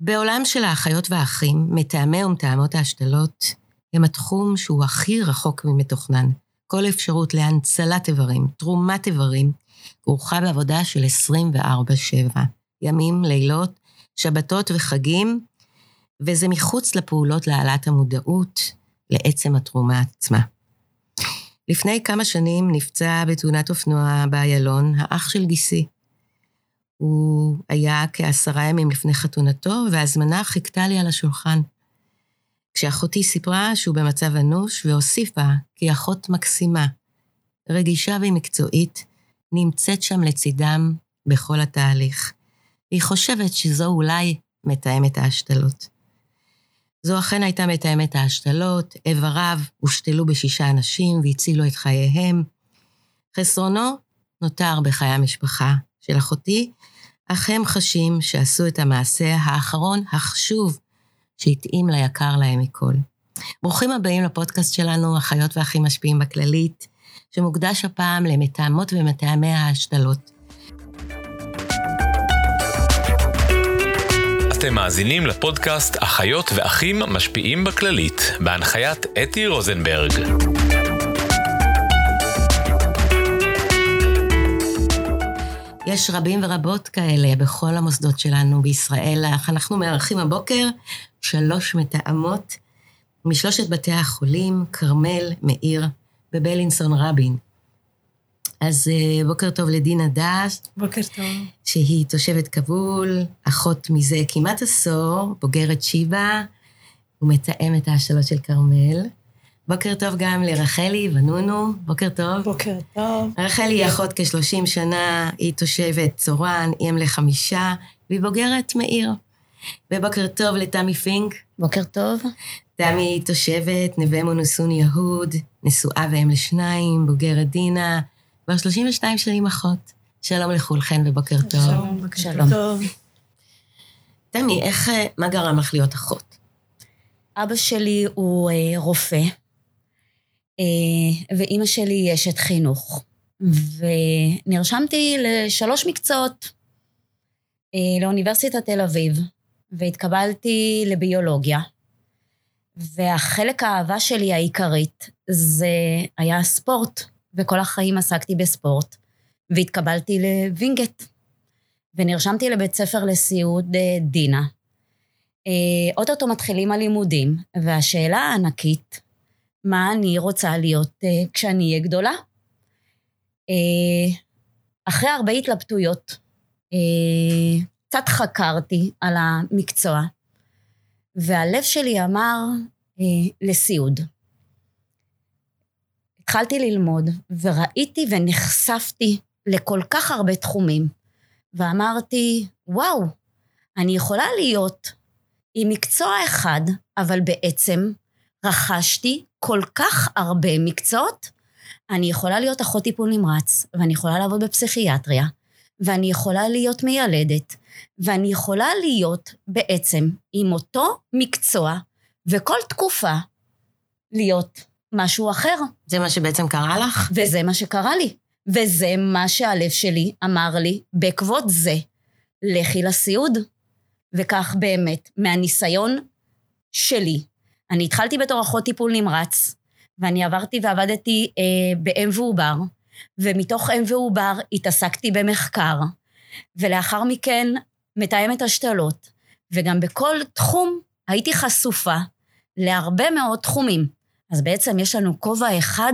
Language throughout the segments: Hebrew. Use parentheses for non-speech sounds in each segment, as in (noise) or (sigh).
בעולם של האחיות והאחים, מתאמי ומתאמות ההשתלות הם התחום שהוא הכי רחוק ממתוכנן. כל אפשרות להנצלת איברים, תרומת איברים, כרוכה בעבודה של 24-7. ימים, לילות, שבתות וחגים, וזה מחוץ לפעולות להעלאת המודעות לעצם התרומה עצמה. לפני כמה שנים נפצע בתאונת אופנוע באיילון האח של גיסי. הוא היה כעשרה ימים לפני חתונתו, וההזמנה חיכתה לי על השולחן. כשאחותי סיפרה שהוא במצב אנוש, והוסיפה כי אחות מקסימה, רגישה ומקצועית, נמצאת שם לצידם בכל התהליך. היא חושבת שזו אולי מתאמת ההשתלות. זו אכן הייתה מתאמת ההשתלות, איבריו הושתלו בשישה אנשים והצילו את חייהם. חסרונו נותר בחיי המשפחה של אחותי, אך הם חשים שעשו את המעשה האחרון החשוב שהתאים ליקר להם מכל. ברוכים הבאים לפודקאסט שלנו, אחיות ואחים משפיעים בכללית, שמוקדש הפעם למתאמות ומתאמי ההשתלות. אתם מאזינים לפודקאסט אחיות ואחים משפיעים בכללית, בהנחיית אתי רוזנברג. יש רבים ורבות כאלה בכל המוסדות שלנו בישראל. אנחנו מארחים הבוקר שלוש מתאמות משלושת בתי החולים, כרמל, מאיר ובלינסון רבין. אז אה, בוקר טוב לדינה דש. בוקר טוב. שהיא תושבת כבול, אחות מזה כמעט עשור, בוגרת שיבא, ומתאמת ההשתלות של כרמל. בוקר טוב גם לרחלי ונונו, בוקר טוב. בוקר טוב. רחלי היא אחות כ-30 שנה, היא תושבת צורן, היא אם לחמישה, והיא בוגרת מאיר. ובוקר טוב לתמי פינק. בוקר טוב. תמי היא תושבת נווה מונוסון יהוד, נשואה ואם לשניים, בוגרת דינה, כבר 32 שנים אחות. שלום לכולכן ובוקר טוב. שלום, בוקר שלום. טוב. תמי, איך, מה גרם לך להיות אחות? אבא שלי הוא אה, רופא, אה, ואימא שלי היא אשת חינוך. ונרשמתי לשלוש מקצועות אה, לאוניברסיטת תל אביב, והתקבלתי לביולוגיה. והחלק האהבה שלי העיקרית זה היה הספורט, וכל החיים עסקתי בספורט, והתקבלתי לווינגייט, ונרשמתי לבית ספר לסיעוד אה, דינה. אוטוטו מתחילים הלימודים, והשאלה הענקית, מה אני רוצה להיות uh, כשאני אהיה גדולה. Uh, אחרי הרבה התלבטויות, uh, קצת חקרתי על המקצוע, והלב שלי אמר uh, לסיעוד. התחלתי ללמוד, וראיתי ונחשפתי לכל כך הרבה תחומים, ואמרתי, וואו, אני יכולה להיות עם מקצוע אחד, אבל בעצם רכשתי כל כך הרבה מקצועות. אני יכולה להיות אחות טיפול נמרץ, ואני יכולה לעבוד בפסיכיאטריה, ואני יכולה להיות מיילדת, ואני יכולה להיות בעצם עם אותו מקצוע, וכל תקופה להיות משהו אחר. זה מה שבעצם קרה לך? וזה מה שקרה לי. וזה מה שהלב שלי אמר לי, בעקבות זה, לכי לסיעוד. וכך באמת, מהניסיון שלי, אני התחלתי בתור אחות טיפול נמרץ, ואני עברתי ועבדתי אה, באם ועובר, ומתוך אם ועובר התעסקתי במחקר, ולאחר מכן מתאמת השתלות, וגם בכל תחום הייתי חשופה להרבה מאוד תחומים. אז בעצם יש לנו כובע אחד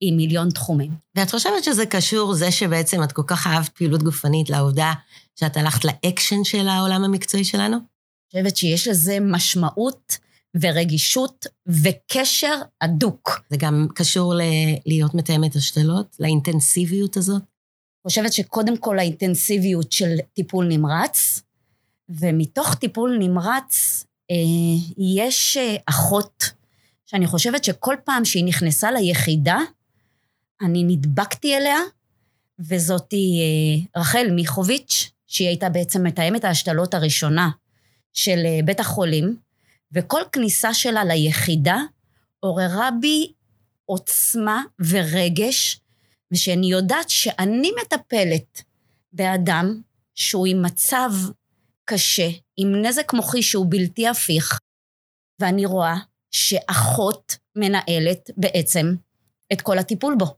עם מיליון תחומים. ואת חושבת שזה קשור, זה שבעצם את כל כך אהבת פעילות גופנית, לעובדה שאת הלכת לאקשן של העולם המקצועי שלנו? אני חושבת שיש לזה משמעות ורגישות וקשר הדוק. זה גם קשור ל- להיות מתאמת השתלות, לאינטנסיביות הזאת? אני חושבת שקודם כל האינטנסיביות של טיפול נמרץ, ומתוך טיפול נמרץ אה, יש אה, אחות שאני חושבת שכל פעם שהיא נכנסה ליחידה, אני נדבקתי אליה, וזאתי אה, רחל מיכוביץ', שהיא הייתה בעצם מתאמת ההשתלות הראשונה של אה, בית החולים, וכל כניסה שלה ליחידה עוררה בי עוצמה ורגש, ושאני יודעת שאני מטפלת באדם שהוא עם מצב קשה, עם נזק מוחי שהוא בלתי הפיך, ואני רואה שאחות מנהלת בעצם את כל הטיפול בו.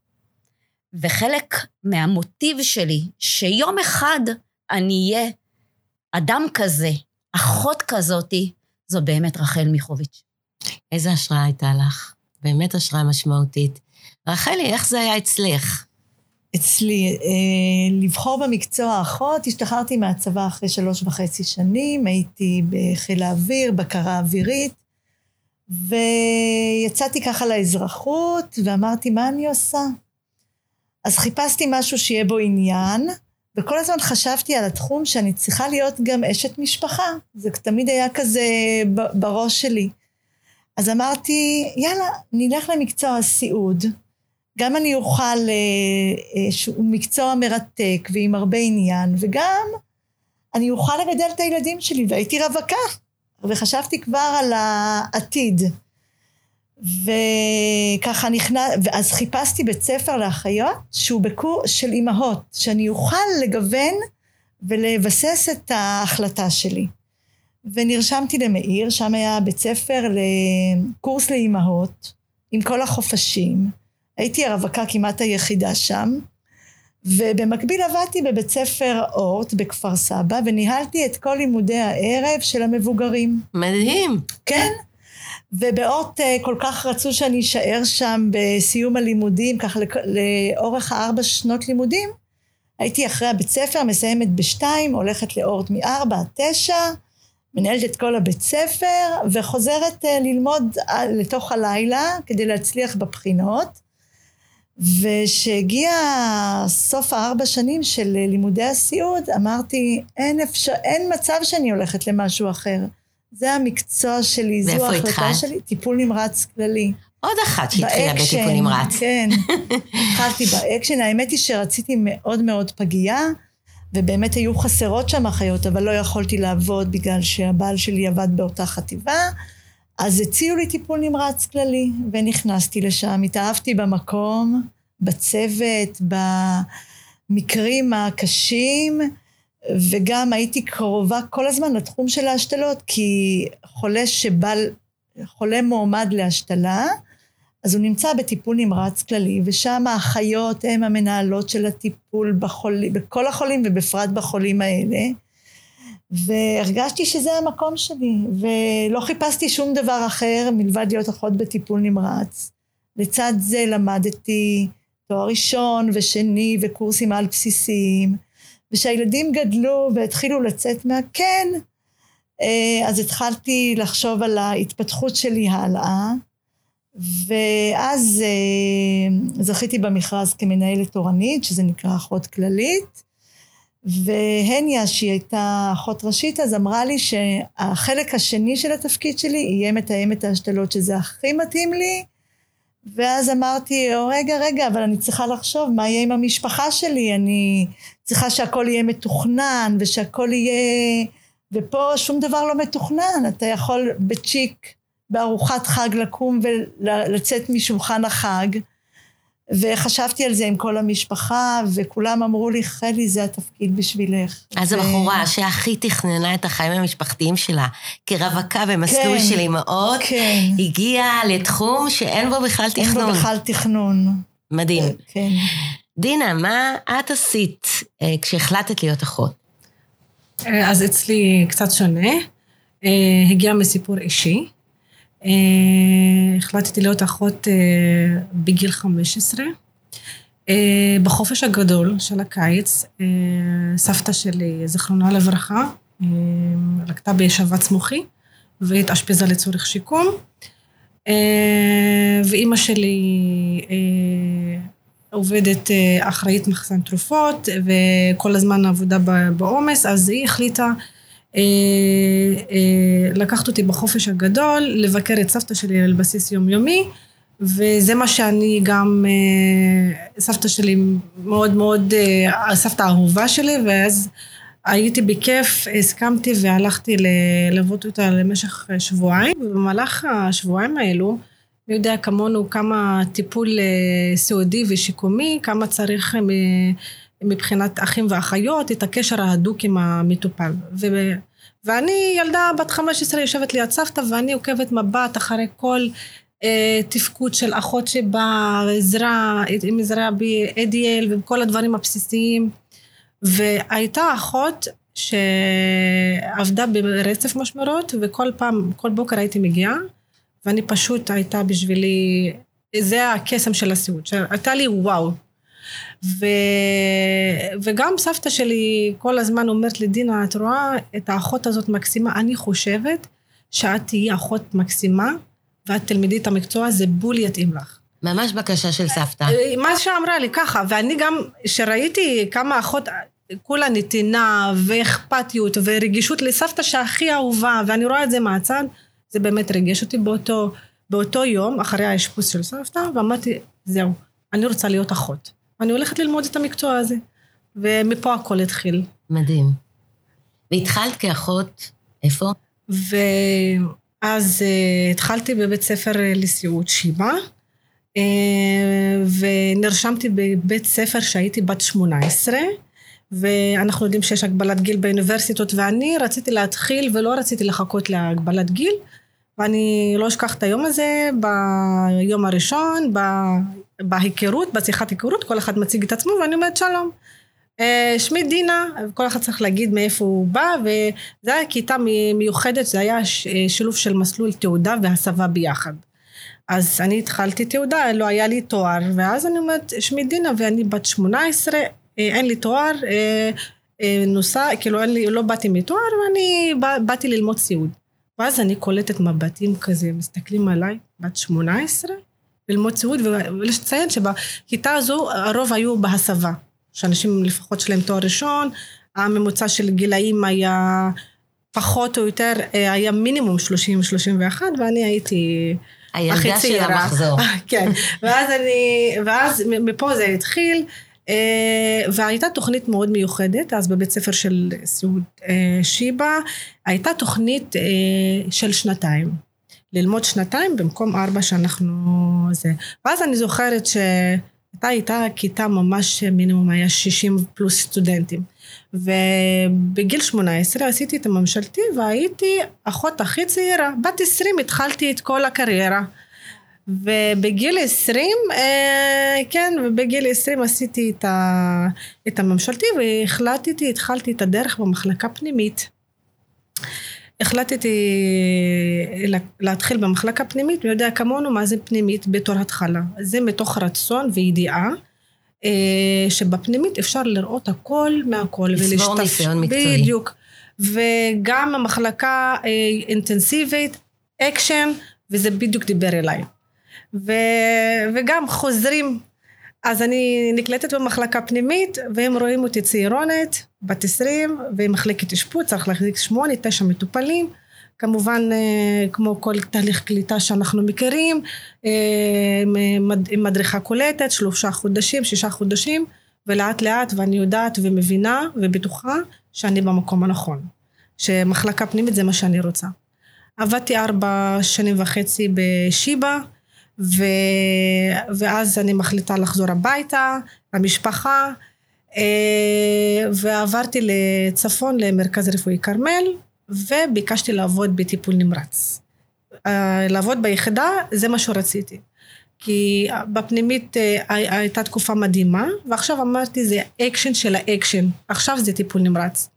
וחלק מהמוטיב שלי, שיום אחד אני אהיה אדם כזה, אחות כזאתי, זו באמת רחל מיכוביץ'. איזה השראה הייתה לך? באמת השראה משמעותית. רחלי, איך זה היה אצלך? אצלי, אה, לבחור במקצוע האחות, השתחררתי מהצבא אחרי שלוש וחצי שנים, הייתי בחיל האוויר, בקרה אווירית, ויצאתי ככה לאזרחות, ואמרתי, מה אני עושה? אז חיפשתי משהו שיהיה בו עניין, וכל הזמן חשבתי על התחום שאני צריכה להיות גם אשת משפחה. זה תמיד היה כזה בראש שלי. אז אמרתי, יאללה, נלך למקצוע הסיעוד. גם אני אוכל, אה, אה, שהוא מקצוע מרתק ועם הרבה עניין, וגם אני אוכל לגדל את הילדים שלי, והייתי רווקה, וחשבתי כבר על העתיד. וככה נכנס, ואז חיפשתי בית ספר לאחיות שהוא בקורס של אימהות, שאני אוכל לגוון ולבסס את ההחלטה שלי. ונרשמתי למאיר, שם היה בית ספר לקורס לאימהות, עם כל החופשים. הייתי הרווקה כמעט היחידה שם, ובמקביל עבדתי בבית ספר אורט בכפר סבא, וניהלתי את כל לימודי הערב של המבוגרים. מדהים. כן. ובאורט אה, כל כך רצו שאני אשאר שם בסיום הלימודים, ככה לאורך הארבע שנות לימודים. הייתי אחרי הבית ספר, מסיימת בשתיים, הולכת לאורט מארבע תשע, מנהלת את כל הבית ספר, וחוזרת אה, ללמוד אה, לתוך הלילה כדי להצליח בבחינות. וכשהגיע סוף הארבע שנים של לימודי הסיעוד, אמרתי, אין, אפשר, אין מצב שאני הולכת למשהו אחר. זה המקצוע שלי, זו ההחלטה שלי, טיפול נמרץ כללי. עוד אחת שהתחילה בטיפול נמרץ. כן, (laughs) התחלתי באקשן. האמת היא שרציתי מאוד מאוד פגייה, ובאמת היו חסרות שם אחיות, אבל לא יכולתי לעבוד בגלל שהבעל שלי עבד באותה חטיבה. אז הציעו לי טיפול נמרץ כללי, ונכנסתי לשם, התאהבתי במקום, בצוות, במקרים הקשים, וגם הייתי קרובה כל הזמן לתחום של ההשתלות, כי חולה שבא, חולה מועמד להשתלה, אז הוא נמצא בטיפול נמרץ כללי, ושם האחיות הן המנהלות של הטיפול בחולים, בכל החולים ובפרט בחולים האלה. והרגשתי שזה המקום שלי, ולא חיפשתי שום דבר אחר מלבד להיות אחות בטיפול נמרץ. לצד זה למדתי תואר ראשון ושני וקורסים על בסיסיים, וכשהילדים גדלו והתחילו לצאת מהכן, אה, אז התחלתי לחשוב על ההתפתחות שלי הלאה, ואז אה, זכיתי במכרז כמנהלת תורנית, שזה נקרא אחות כללית, והניה, שהיא הייתה אחות ראשית, אז אמרה לי שהחלק השני של התפקיד שלי יהיה מתאמת ההשתלות, שזה הכי מתאים לי. ואז אמרתי, רגע, רגע, אבל אני צריכה לחשוב מה יהיה עם המשפחה שלי, אני צריכה שהכל יהיה מתוכנן, ושהכל יהיה... ופה שום דבר לא מתוכנן, אתה יכול בצ'יק, בארוחת חג לקום ולצאת משולחן החג. וחשבתי על זה עם כל המשפחה, וכולם אמרו לי, חלי, זה התפקיד בשבילך. אז ו... הבחורה שהכי תכננה את החיים המשפחתיים שלה, כרווקה במסלול כן, של אימהות, כן. הגיעה לתחום שאין בו בכלל תכנון. אין בו בכלל תכנון. מדהים. כן. דינה, מה את עשית אה, כשהחלטת להיות אחות? אה, אז אצלי קצת שונה. אה, הגיע מסיפור אישי. החלטתי להיות אחות בגיל 15. אה, בחופש הגדול של הקיץ, סבתא שלי, זיכרונה לברכה, לקטה בשבץ מוחי והתאשפזה לצורך שיקום. ואימא שלי עובדת אחראית מחסן תרופות וכל הזמן עבודה בעומס, אז היא החליטה אה, אה, לקחת אותי בחופש הגדול, לבקר את סבתא שלי על בסיס יומיומי, וזה מה שאני גם, אה, סבתא שלי מאוד מאוד, הסבתא האהובה שלי, ואז הייתי בכיף, הסכמתי והלכתי ללוות אותה למשך שבועיים, ובמהלך השבועיים האלו, מי יודע כמונו כמה טיפול סיעודי ושיקומי, כמה צריך מבחינת אחים ואחיות, את הקשר ההדוק עם המטופל. ואני ילדה בת 15 יושבת ליד סבתא ואני עוקבת מבט אחרי כל אה, תפקוד של אחות שבאה, עזרה, עם עזרה ב-ADL וכל הדברים הבסיסיים. והייתה אחות שעבדה ברצף משמרות וכל פעם, כל בוקר הייתי מגיעה ואני פשוט הייתה בשבילי, זה הקסם של הסיעוד, שהייתה לי וואו. ו... וגם סבתא שלי כל הזמן אומרת לי, דינה, את רואה את האחות הזאת מקסימה? אני חושבת שאת תהיי אחות מקסימה, ואת תלמדי את המקצוע, זה בול יתאים לך. ממש בקשה של סבתא. מה שאמרה לי ככה, ואני גם, שראיתי כמה אחות, כולה נתינה ואכפתיות ורגישות לסבתא שהכי אהובה, ואני רואה את זה מהצד, זה באמת ריגש אותי באותו, באותו יום, אחרי האשפוז של סבתא, ואמרתי, זהו, אני רוצה להיות אחות. אני הולכת ללמוד את המקצוע הזה. ומפה הכל התחיל. מדהים. והתחלת כאחות, איפה? ואז uh, התחלתי בבית ספר לסיעוד שיבא, uh, ונרשמתי בבית ספר שהייתי בת 18, ואנחנו יודעים שיש הגבלת גיל באוניברסיטות, ואני רציתי להתחיל ולא רציתי לחכות להגבלת גיל, ואני לא אשכח את היום הזה, ביום הראשון, בהיכרות, בשיחת היכרות, כל אחד מציג את עצמו ואני אומרת שלום. אה, שמי דינה, כל אחד צריך להגיד מאיפה הוא בא, וזה היה כיתה מיוחדת, זה היה אה, שילוב של מסלול תעודה והסבה ביחד. אז אני התחלתי תעודה, לא היה לי תואר, ואז אני אומרת, שמי דינה ואני בת 18, אה, אין לי תואר, נוסע, כאילו אין לי, לא באתי מתואר, ואני בא, באתי ללמוד סיעוד. ואז אני קולטת מבטים כזה, מסתכלים עליי, בת 18, ללמוד סיעוד, ויש לציין שבכיתה הזו הרוב היו בהסבה, שאנשים לפחות שלהם תואר ראשון, הממוצע של גילאים היה פחות או יותר, אה, היה מינימום 30-31, ואני הייתי. הילדה של המחזור. (laughs) כן, ואז אני, ואז מפה זה התחיל. אה, והייתה תוכנית מאוד מיוחדת, אז בבית ספר של סיעוד אה, שיבא, הייתה תוכנית של שנתיים. ללמוד שנתיים במקום ארבע שאנחנו... זה. ואז אני זוכרת שהייתה הייתה כיתה ממש מינימום היה 60 פלוס סטודנטים. ובגיל 18 עשיתי את הממשלתי והייתי אחות הכי צעירה. בת 20 התחלתי את כל הקריירה. ובגיל 20, אה, כן, ובגיל 20 עשיתי את, ה, את הממשלתי והחלטתי, התחלתי את הדרך במחלקה פנימית. החלטתי להתחיל במחלקה פנימית, מי יודע כמונו מה זה פנימית בתור התחלה. זה מתוך רצון וידיעה. אה, שבפנימית אפשר לראות הכל מהכל. לצבור ניסיון מקצועי. בדיוק. וגם המחלקה אה, אינטנסיבית, אקשן, וזה בדיוק דיבר אליי. ו, וגם חוזרים אז אני נקלטת במחלקה פנימית, והם רואים אותי צעירונת, בת 20, ומחלקת אשפוז, צריך להחזיק שמונה, תשע מטופלים. כמובן, אה, כמו כל תהליך קליטה שאנחנו מכירים, אה, עם מדריכה קולטת, שלושה חודשים, שישה חודשים, ולאט לאט, ואני יודעת ומבינה ובטוחה שאני במקום הנכון. שמחלקה פנימית זה מה שאני רוצה. עבדתי ארבע שנים וחצי בשיבא, ו... ואז אני מחליטה לחזור הביתה, למשפחה, אה, ועברתי לצפון למרכז רפואי כרמל, וביקשתי לעבוד בטיפול נמרץ. אה, לעבוד ביחידה, זה מה שרציתי. כי בפנימית אה, הייתה תקופה מדהימה, ועכשיו אמרתי זה אקשן של האקשן, עכשיו זה טיפול נמרץ.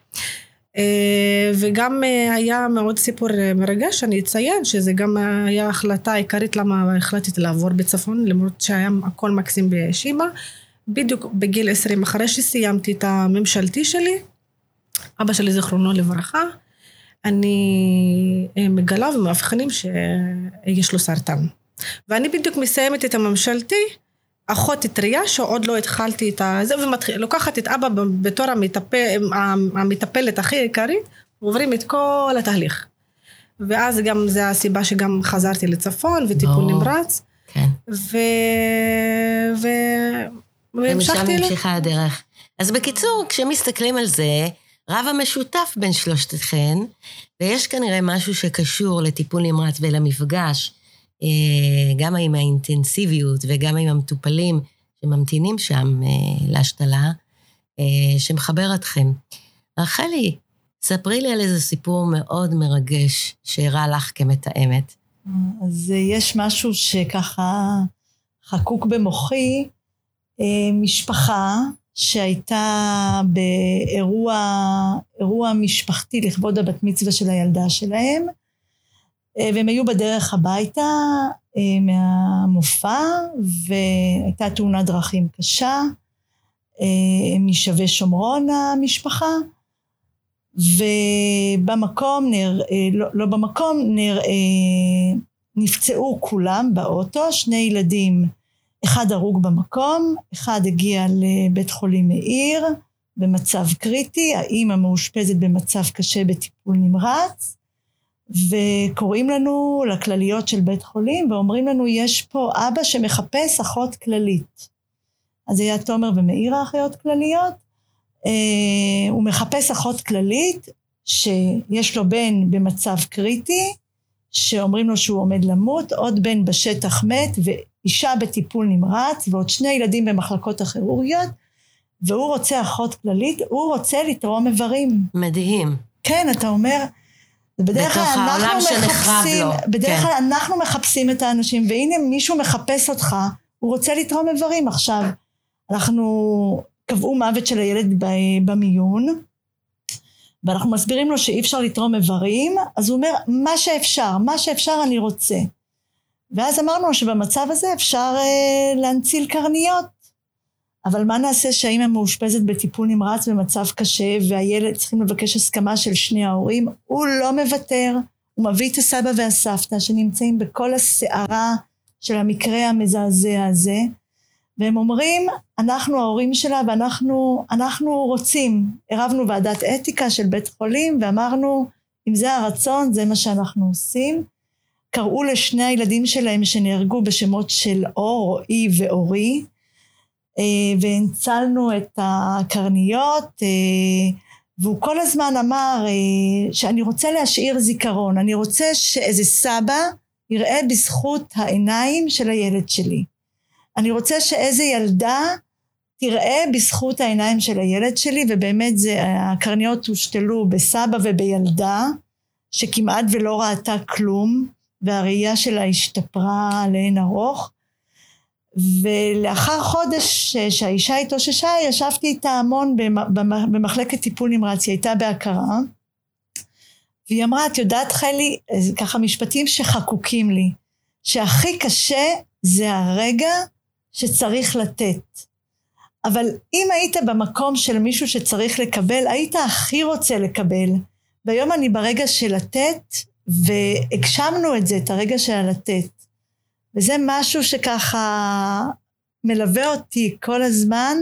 אה, וגם אה, היה מאוד סיפור אה, מרגש, אני אציין שזה גם היה החלטה עיקרית למה החלטתי לעבור בצפון, למרות שהיה הכל מקסים בשיבא. בדיוק בגיל 20, אחרי שסיימתי את הממשלתי שלי, אבא שלי זיכרונו לברכה, אני מגלה ומאבחנים שיש לו סרטן. ואני בדיוק מסיימת את הממשלתי, אחות טריה שעוד לא התחלתי את זה, ולוקחת את אבא בתור המטפל, המטפלת הכי עיקרית, ועוברים את כל התהליך. ואז גם זה הסיבה שגם חזרתי לצפון וטיפול נמרץ. כן. ו... ו... והמשכתי... ומשם המשיכה הדרך. אז בקיצור, כשמסתכלים על זה, רב המשותף בין שלושתכן, ויש כנראה משהו שקשור לטיפול נמרץ ולמפגש גם עם האינטנסיביות וגם עם המטופלים שממתינים שם אה, להשתלה, אה, שמחבר אתכם. רחלי, ספרי לי על איזה סיפור מאוד מרגש שאירע לך כמתאמת. אז יש משהו שככה חקוק במוחי, משפחה שהייתה באירוע משפחתי לכבוד הבת מצווה של הילדה שלהם, והם היו בדרך הביתה מהמופע, והייתה תאונת דרכים קשה, משווה שומרון המשפחה, ובמקום, נר, לא, לא במקום, נר, נפצעו כולם באוטו, שני ילדים, אחד הרוג במקום, אחד הגיע לבית חולים מאיר במצב קריטי, האימא מאושפזת במצב קשה בטיפול נמרץ, וקוראים לנו לכלליות של בית חולים ואומרים לנו יש פה אבא שמחפש אחות כללית. אז היה תומר ומאיר האחיות כלליות, אה, הוא מחפש אחות כללית שיש לו בן במצב קריטי, שאומרים לו שהוא עומד למות, עוד בן בשטח מת ואישה בטיפול נמרץ ועוד שני ילדים במחלקות הכירורגיות, והוא רוצה אחות כללית, הוא רוצה לתרום איברים. מדהים. כן, אתה אומר, בדרך כלל אנחנו מחפשים, לו. בדרך כן. כלל אנחנו מחפשים את האנשים, והנה מישהו מחפש אותך, הוא רוצה לתרום איברים עכשיו. אנחנו, קבעו מוות של הילד במיון, ואנחנו מסבירים לו שאי אפשר לתרום איברים, אז הוא אומר, מה שאפשר, מה שאפשר אני רוצה. ואז אמרנו שבמצב הזה אפשר אה, להנציל קרניות. אבל מה נעשה שהאימא מאושפזת בטיפול נמרץ במצב קשה, והילד צריכים לבקש הסכמה של שני ההורים? הוא לא מוותר, הוא מביא את הסבא והסבתא שנמצאים בכל הסערה של המקרה המזעזע הזה, והם אומרים, אנחנו ההורים שלה ואנחנו אנחנו רוצים. הרבנו ועדת אתיקה של בית חולים ואמרנו, אם זה הרצון, זה מה שאנחנו עושים. קראו לשני הילדים שלהם שנהרגו בשמות של אור, רועי ואורי, והנצלנו את הקרניות, והוא כל הזמן אמר שאני רוצה להשאיר זיכרון, אני רוצה שאיזה סבא יראה בזכות העיניים של הילד שלי. אני רוצה שאיזה ילדה תראה בזכות העיניים של הילד שלי, ובאמת זה, הקרניות הושתלו בסבא ובילדה, שכמעט ולא ראתה כלום, והראייה שלה השתפרה לאין ארוך. ולאחר חודש שהאישה התאוששה, ישבתי איתה המון במחלקת טיפול נמרץ, היא הייתה בהכרה, והיא אמרה, את יודעת חלי, ככה משפטים שחקוקים לי, שהכי קשה זה הרגע שצריך לתת. אבל אם היית במקום של מישהו שצריך לקבל, היית הכי רוצה לקבל. והיום אני ברגע של לתת, והגשמנו את זה, את הרגע של הלתת. וזה משהו שככה מלווה אותי כל הזמן,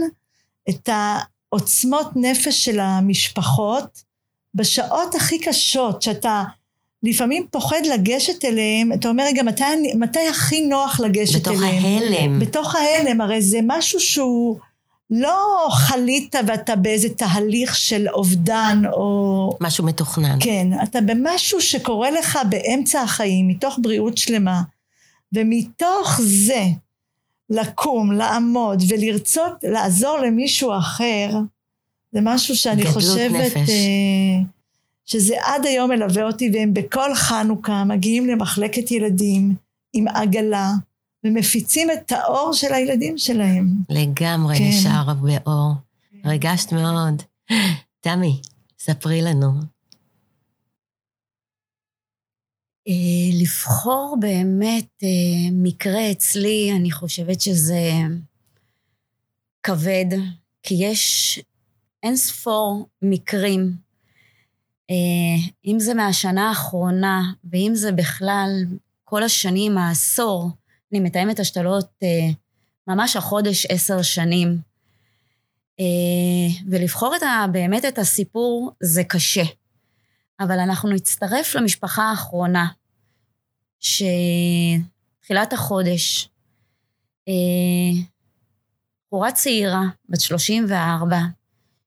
את העוצמות נפש של המשפחות, בשעות הכי קשות, שאתה לפעמים פוחד לגשת אליהם, אתה אומר, רגע, מתי, מתי הכי נוח לגשת בתוך אליהם? ההלם. בתוך ההלם, הרי זה משהו שהוא לא חלית ואתה באיזה תהליך של אובדן או... משהו מתוכנן. כן, אתה במשהו שקורה לך באמצע החיים, מתוך בריאות שלמה, ומתוך זה לקום, לעמוד ולרצות לעזור למישהו אחר, זה משהו שאני חושבת... נפש. אה, שזה עד היום מלווה אותי, והם בכל חנוכה מגיעים למחלקת ילדים עם עגלה, ומפיצים את האור של הילדים שלהם. לגמרי כן. נשאר באור. ריגשת מאוד. תמי, ספרי לנו. אה, לבחור באמת אה, מקרה אצלי, אני חושבת שזה כבד, כי יש אין ספור מקרים, אה, אם זה מהשנה האחרונה, ואם זה בכלל כל השנים, העשור, אני מתאמת השתלות ממש החודש עשר שנים. ולבחור את ה, באמת את הסיפור זה קשה. אבל אנחנו נצטרף למשפחה האחרונה, שתחילת החודש, אה, בחורה צעירה, בת 34,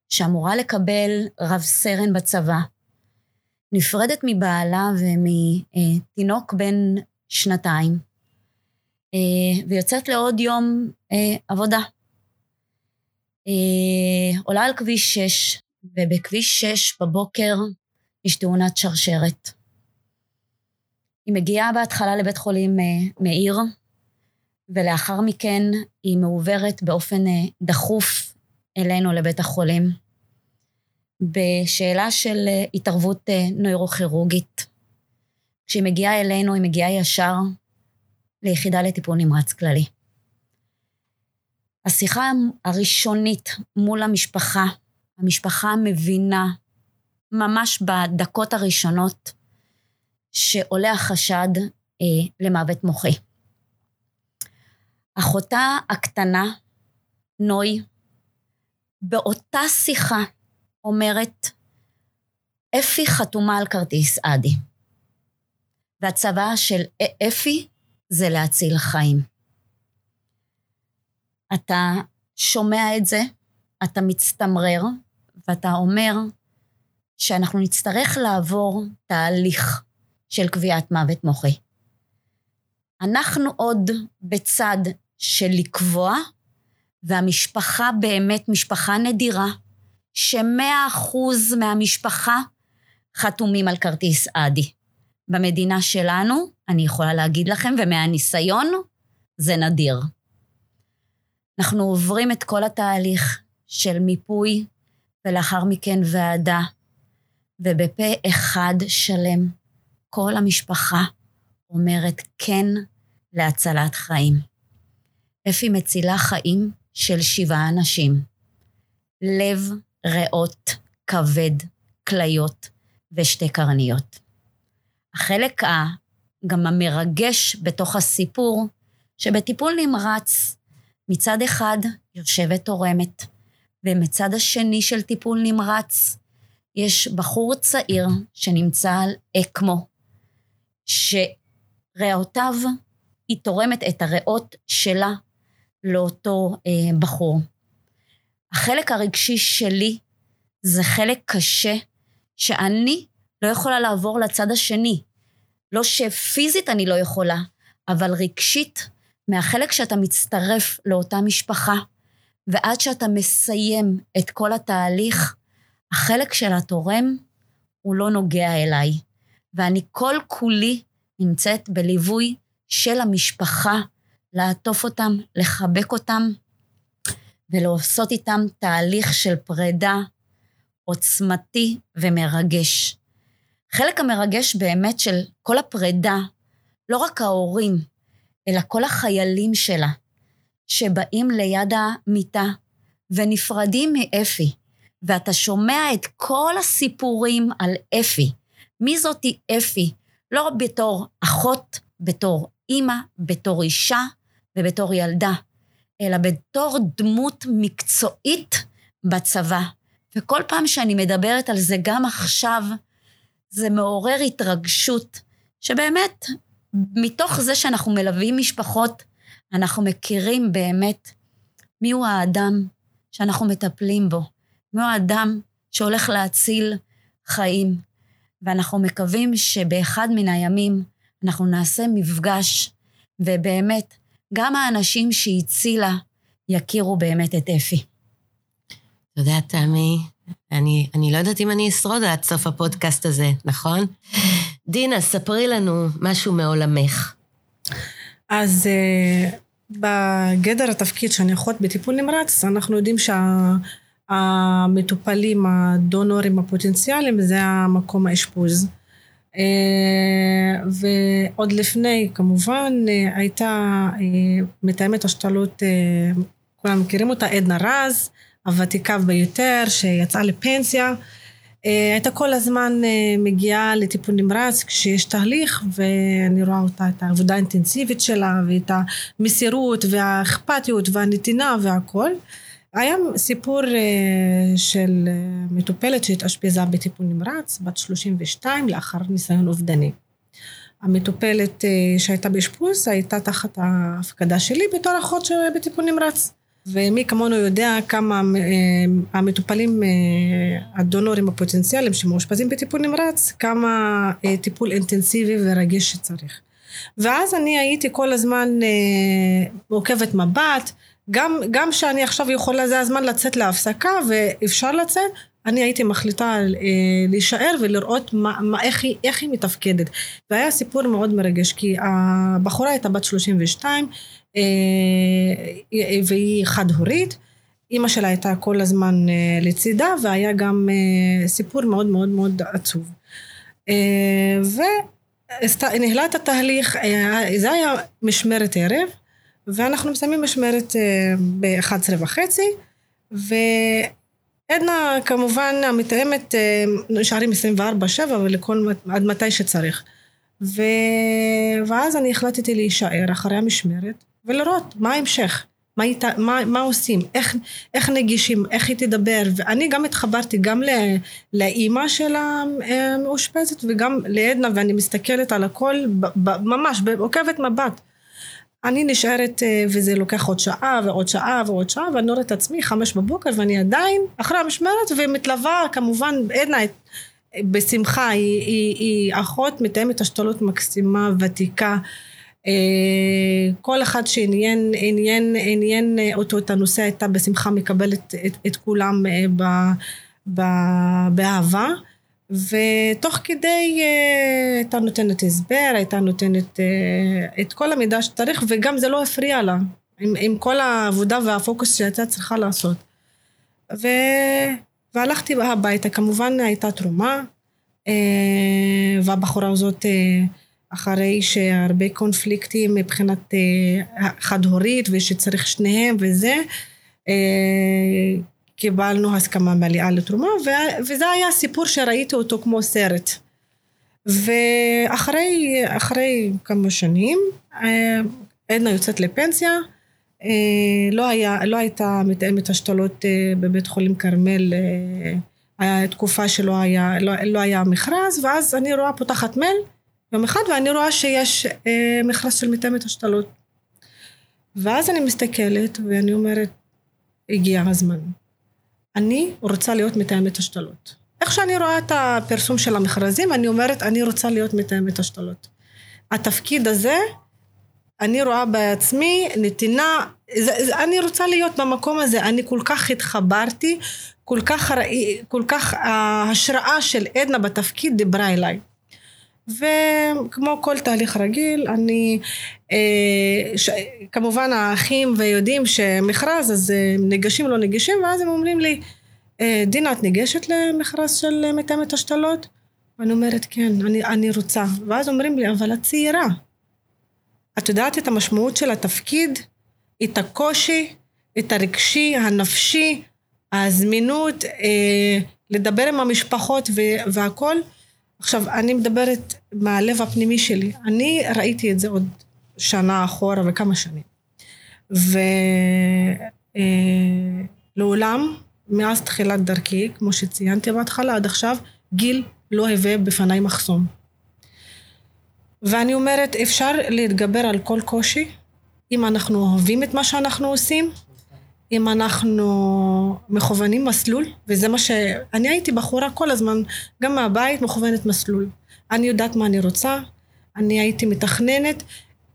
שאמורה לקבל רב סרן בצבא, נפרדת מבעלה ומתינוק בן שנתיים, אה, ויוצאת לעוד יום אה, עבודה. עולה על כביש 6, ובכביש 6 בבוקר יש תאונת שרשרת. היא מגיעה בהתחלה לבית חולים אה, מאיר, ולאחר מכן היא מעוברת באופן אה, דחוף אלינו לבית החולים, בשאלה של אה, התערבות נוירוכירורגית. כשהיא מגיעה אלינו, היא מגיעה ישר ליחידה לטיפול נמרץ כללי. השיחה הראשונית מול המשפחה, המשפחה מבינה ממש בדקות הראשונות שעולה החשד אה, למוות מוחי. אחותה הקטנה, נוי, באותה שיחה אומרת, אפי חתומה על כרטיס אדי. והצבא של אפי זה להציל חיים. אתה שומע את זה, אתה מצטמרר, ואתה אומר שאנחנו נצטרך לעבור תהליך של קביעת מוות מוחי. אנחנו עוד בצד של לקבוע, והמשפחה באמת משפחה נדירה, שמאה אחוז מהמשפחה חתומים על כרטיס אדי. במדינה שלנו, אני יכולה להגיד לכם, ומהניסיון, זה נדיר. אנחנו עוברים את כל התהליך של מיפוי, ולאחר מכן ועדה, ובפה אחד שלם, כל המשפחה אומרת כן להצלת חיים. אפי מצילה חיים של שבעה אנשים. לב, ריאות, כבד, כליות ושתי קרניות. החלק גם המרגש בתוך הסיפור, שבטיפול נמרץ, מצד אחד יושבת תורמת, ומצד השני של טיפול נמרץ יש בחור צעיר שנמצא על אקמו, שריאותיו, היא תורמת את הריאות שלה לאותו אה, בחור. החלק הרגשי שלי זה חלק קשה שאני לא יכולה לעבור לצד השני. לא שפיזית אני לא יכולה, אבל רגשית, מהחלק שאתה מצטרף לאותה משפחה, ועד שאתה מסיים את כל התהליך, החלק של התורם הוא לא נוגע אליי. ואני כל כולי נמצאת בליווי של המשפחה, לעטוף אותם, לחבק אותם, ולעשות איתם תהליך של פרידה עוצמתי ומרגש. חלק המרגש באמת של כל הפרידה, לא רק ההורים, אלא כל החיילים שלה, שבאים ליד המיטה ונפרדים מאפי, ואתה שומע את כל הסיפורים על אפי. מי זאתי אפי? לא בתור אחות, בתור אימא, בתור אישה ובתור ילדה, אלא בתור דמות מקצועית בצבא. וכל פעם שאני מדברת על זה, גם עכשיו, זה מעורר התרגשות, שבאמת, מתוך זה שאנחנו מלווים משפחות, אנחנו מכירים באמת מיהו האדם שאנחנו מטפלים בו, מיהו האדם שהולך להציל חיים. ואנחנו מקווים שבאחד מן הימים אנחנו נעשה מפגש, ובאמת, גם האנשים שהיא הצילה יכירו באמת את אפי. תודה, תמי. אני, אני לא יודעת אם אני אשרוד עד סוף הפודקאסט הזה, נכון? דינה, ספרי לנו משהו מעולמך. אז uh, בגדר התפקיד שאני אחות בטיפול נמרץ, אנחנו יודעים שהמטופלים, הדונורים הפוטנציאליים, זה המקום האשפוז. Uh, ועוד לפני, כמובן, uh, הייתה uh, מתאמת השתלות, כולם מכירים אותה, עדנה רז, הוותיקה ביותר, שיצאה לפנסיה. אה, הייתה כל הזמן אה, מגיעה לטיפול נמרץ כשיש תהליך, ואני רואה אותה, את העבודה האינטנסיבית שלה, ואת המסירות, והאכפתיות, והנתינה, והכל. היה סיפור אה, של מטופלת שהתאשפזה בטיפול נמרץ, בת 32, לאחר ניסיון אובדני. המטופלת שהייתה באשפוז הייתה תחת ההפקדה שלי בתור אחות בטיפול נמרץ. ומי כמונו יודע כמה אה, המטופלים, אה, הדונורים הפוטנציאליים שמאושפזים בטיפול נמרץ, כמה אה, טיפול אינטנסיבי ורגיש שצריך. ואז אני הייתי כל הזמן עוקבת מבט, גם, גם שאני עכשיו יכולה, זה הזמן לצאת להפסקה ואפשר לצאת, אני הייתי מחליטה אה, להישאר ולראות מה, מה, איך, היא, איך היא מתפקדת. והיה סיפור מאוד מרגש, כי הבחורה הייתה בת 32, אה, והיא חד-הורית. אימא שלה הייתה כל הזמן אה, לצידה, והיה גם אה, סיפור מאוד מאוד מאוד עצוב. אה, וניהלה את התהליך, אה, זה היה משמרת ערב, ואנחנו מסיימים משמרת אה, ב-11 וחצי, ועדנה כמובן המתאמת אה, נשארים 24-7 ולכל, עד מתי שצריך. ו... ואז אני החלטתי להישאר אחרי המשמרת ולראות מה ההמשך. מה, איתה, מה, מה עושים, איך, איך נגישים, איך היא תדבר, ואני גם התחברתי גם ל, לאימא של המאושפזת וגם לעדנה, ואני מסתכלת על הכל ב, ב, ממש, עוקבת מבט. אני נשארת, אה, וזה לוקח עוד שעה ועוד שעה ועוד שעה, ואני רואה את עצמי חמש בבוקר, ואני עדיין אחרי המשמרת, ומתלווה כמובן, עדנה בשמחה, היא, היא, היא אחות מתאמת השתלות מקסימה, ותיקה. אה, כל אחד שעניין עניין, עניין אותו את הנושא הייתה בשמחה מקבלת את, את כולם אה, ב, ב, באהבה ותוך כדי אה, הייתה נותנת הסבר, הייתה נותנת את כל המידע שצריך וגם זה לא הפריע לה עם, עם כל העבודה והפוקוס שהייתה צריכה לעשות. ו... והלכתי הביתה, כמובן הייתה תרומה והבחורה הזאת אחרי שהרבה קונפליקטים מבחינת אה, חד-הורית ושצריך שניהם וזה, אה, קיבלנו הסכמה מלאה לתרומה, וזה היה סיפור שראיתי אותו כמו סרט. ואחרי כמה שנים, אה, עדנה יוצאת לפנסיה, לא, היה, לא הייתה מתאמת השתלות בבית חולים כרמל, היה תקופה שלא היה, לא, לא היה מכרז, ואז אני רואה פותחת מייל, יום אחד ואני רואה שיש אה, מכרז של מתאמת השתלות. ואז אני מסתכלת ואני אומרת, הגיע הזמן. אני רוצה להיות מתאמת השתלות. איך שאני רואה את הפרסום של המכרזים, אני אומרת, אני רוצה להיות מתאמת השתלות. התפקיד הזה, אני רואה בעצמי נתינה, זה, זה, אני רוצה להיות במקום הזה, אני כל כך התחברתי, כל כך, כל כך ההשראה של עדנה בתפקיד דיברה אליי. וכמו כל תהליך רגיל, אני, אה, ש, כמובן האחים ויודעים שמכרז, אז אה, ניגשים לא ניגשים, ואז הם אומרים לי, אה, דינה, את ניגשת למכרז של מתאמת השתלות? ואני אומרת, כן, אני, אני רוצה. ואז אומרים לי, אבל את צעירה. את יודעת את המשמעות של התפקיד, את הקושי, את הרגשי, הנפשי, הזמינות, אה, לדבר עם המשפחות והכל. עכשיו, אני מדברת מהלב הפנימי שלי. אני ראיתי את זה עוד שנה אחורה וכמה שנים. ולעולם, אה, מאז תחילת דרכי, כמו שציינתי בהתחלה, עד עכשיו, גיל לא היווה בפניי מחסום. ואני אומרת, אפשר להתגבר על כל קושי, אם אנחנו אוהבים את מה שאנחנו עושים, אם אנחנו מכוונים מסלול, וזה מה ש... אני הייתי בחורה כל הזמן, גם מהבית מכוונת מסלול. אני יודעת מה אני רוצה, אני הייתי מתכננת.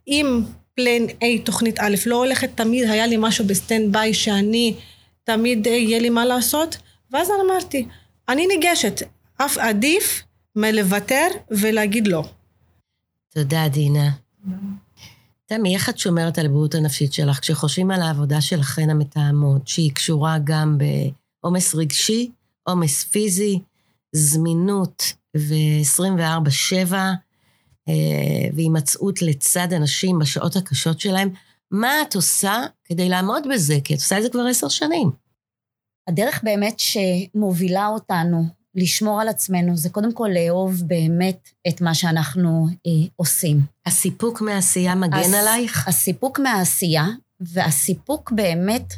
אם plan A, תוכנית א', לא הולכת, תמיד היה לי משהו ב standby שאני, תמיד יהיה לי מה לעשות, ואז אני אמרתי, אני ניגשת, אף עדיף מלוותר ולהגיד לא. תודה, דינה. תמי, איך את שומרת על הבריאות הנפשית שלך כשחושבים על העבודה שלכן המתאמות, שהיא קשורה גם בעומס רגשי, עומס פיזי, זמינות ו-24-7, אה, והימצאות לצד אנשים בשעות הקשות שלהם, מה את עושה כדי לעמוד בזה? כי את עושה את זה כבר עשר שנים. הדרך באמת שמובילה אותנו לשמור על עצמנו זה קודם כל לאהוב באמת את מה שאנחנו אה, עושים. הסיפוק מהעשייה מגן הס, עלייך? הסיפוק מהעשייה, והסיפוק באמת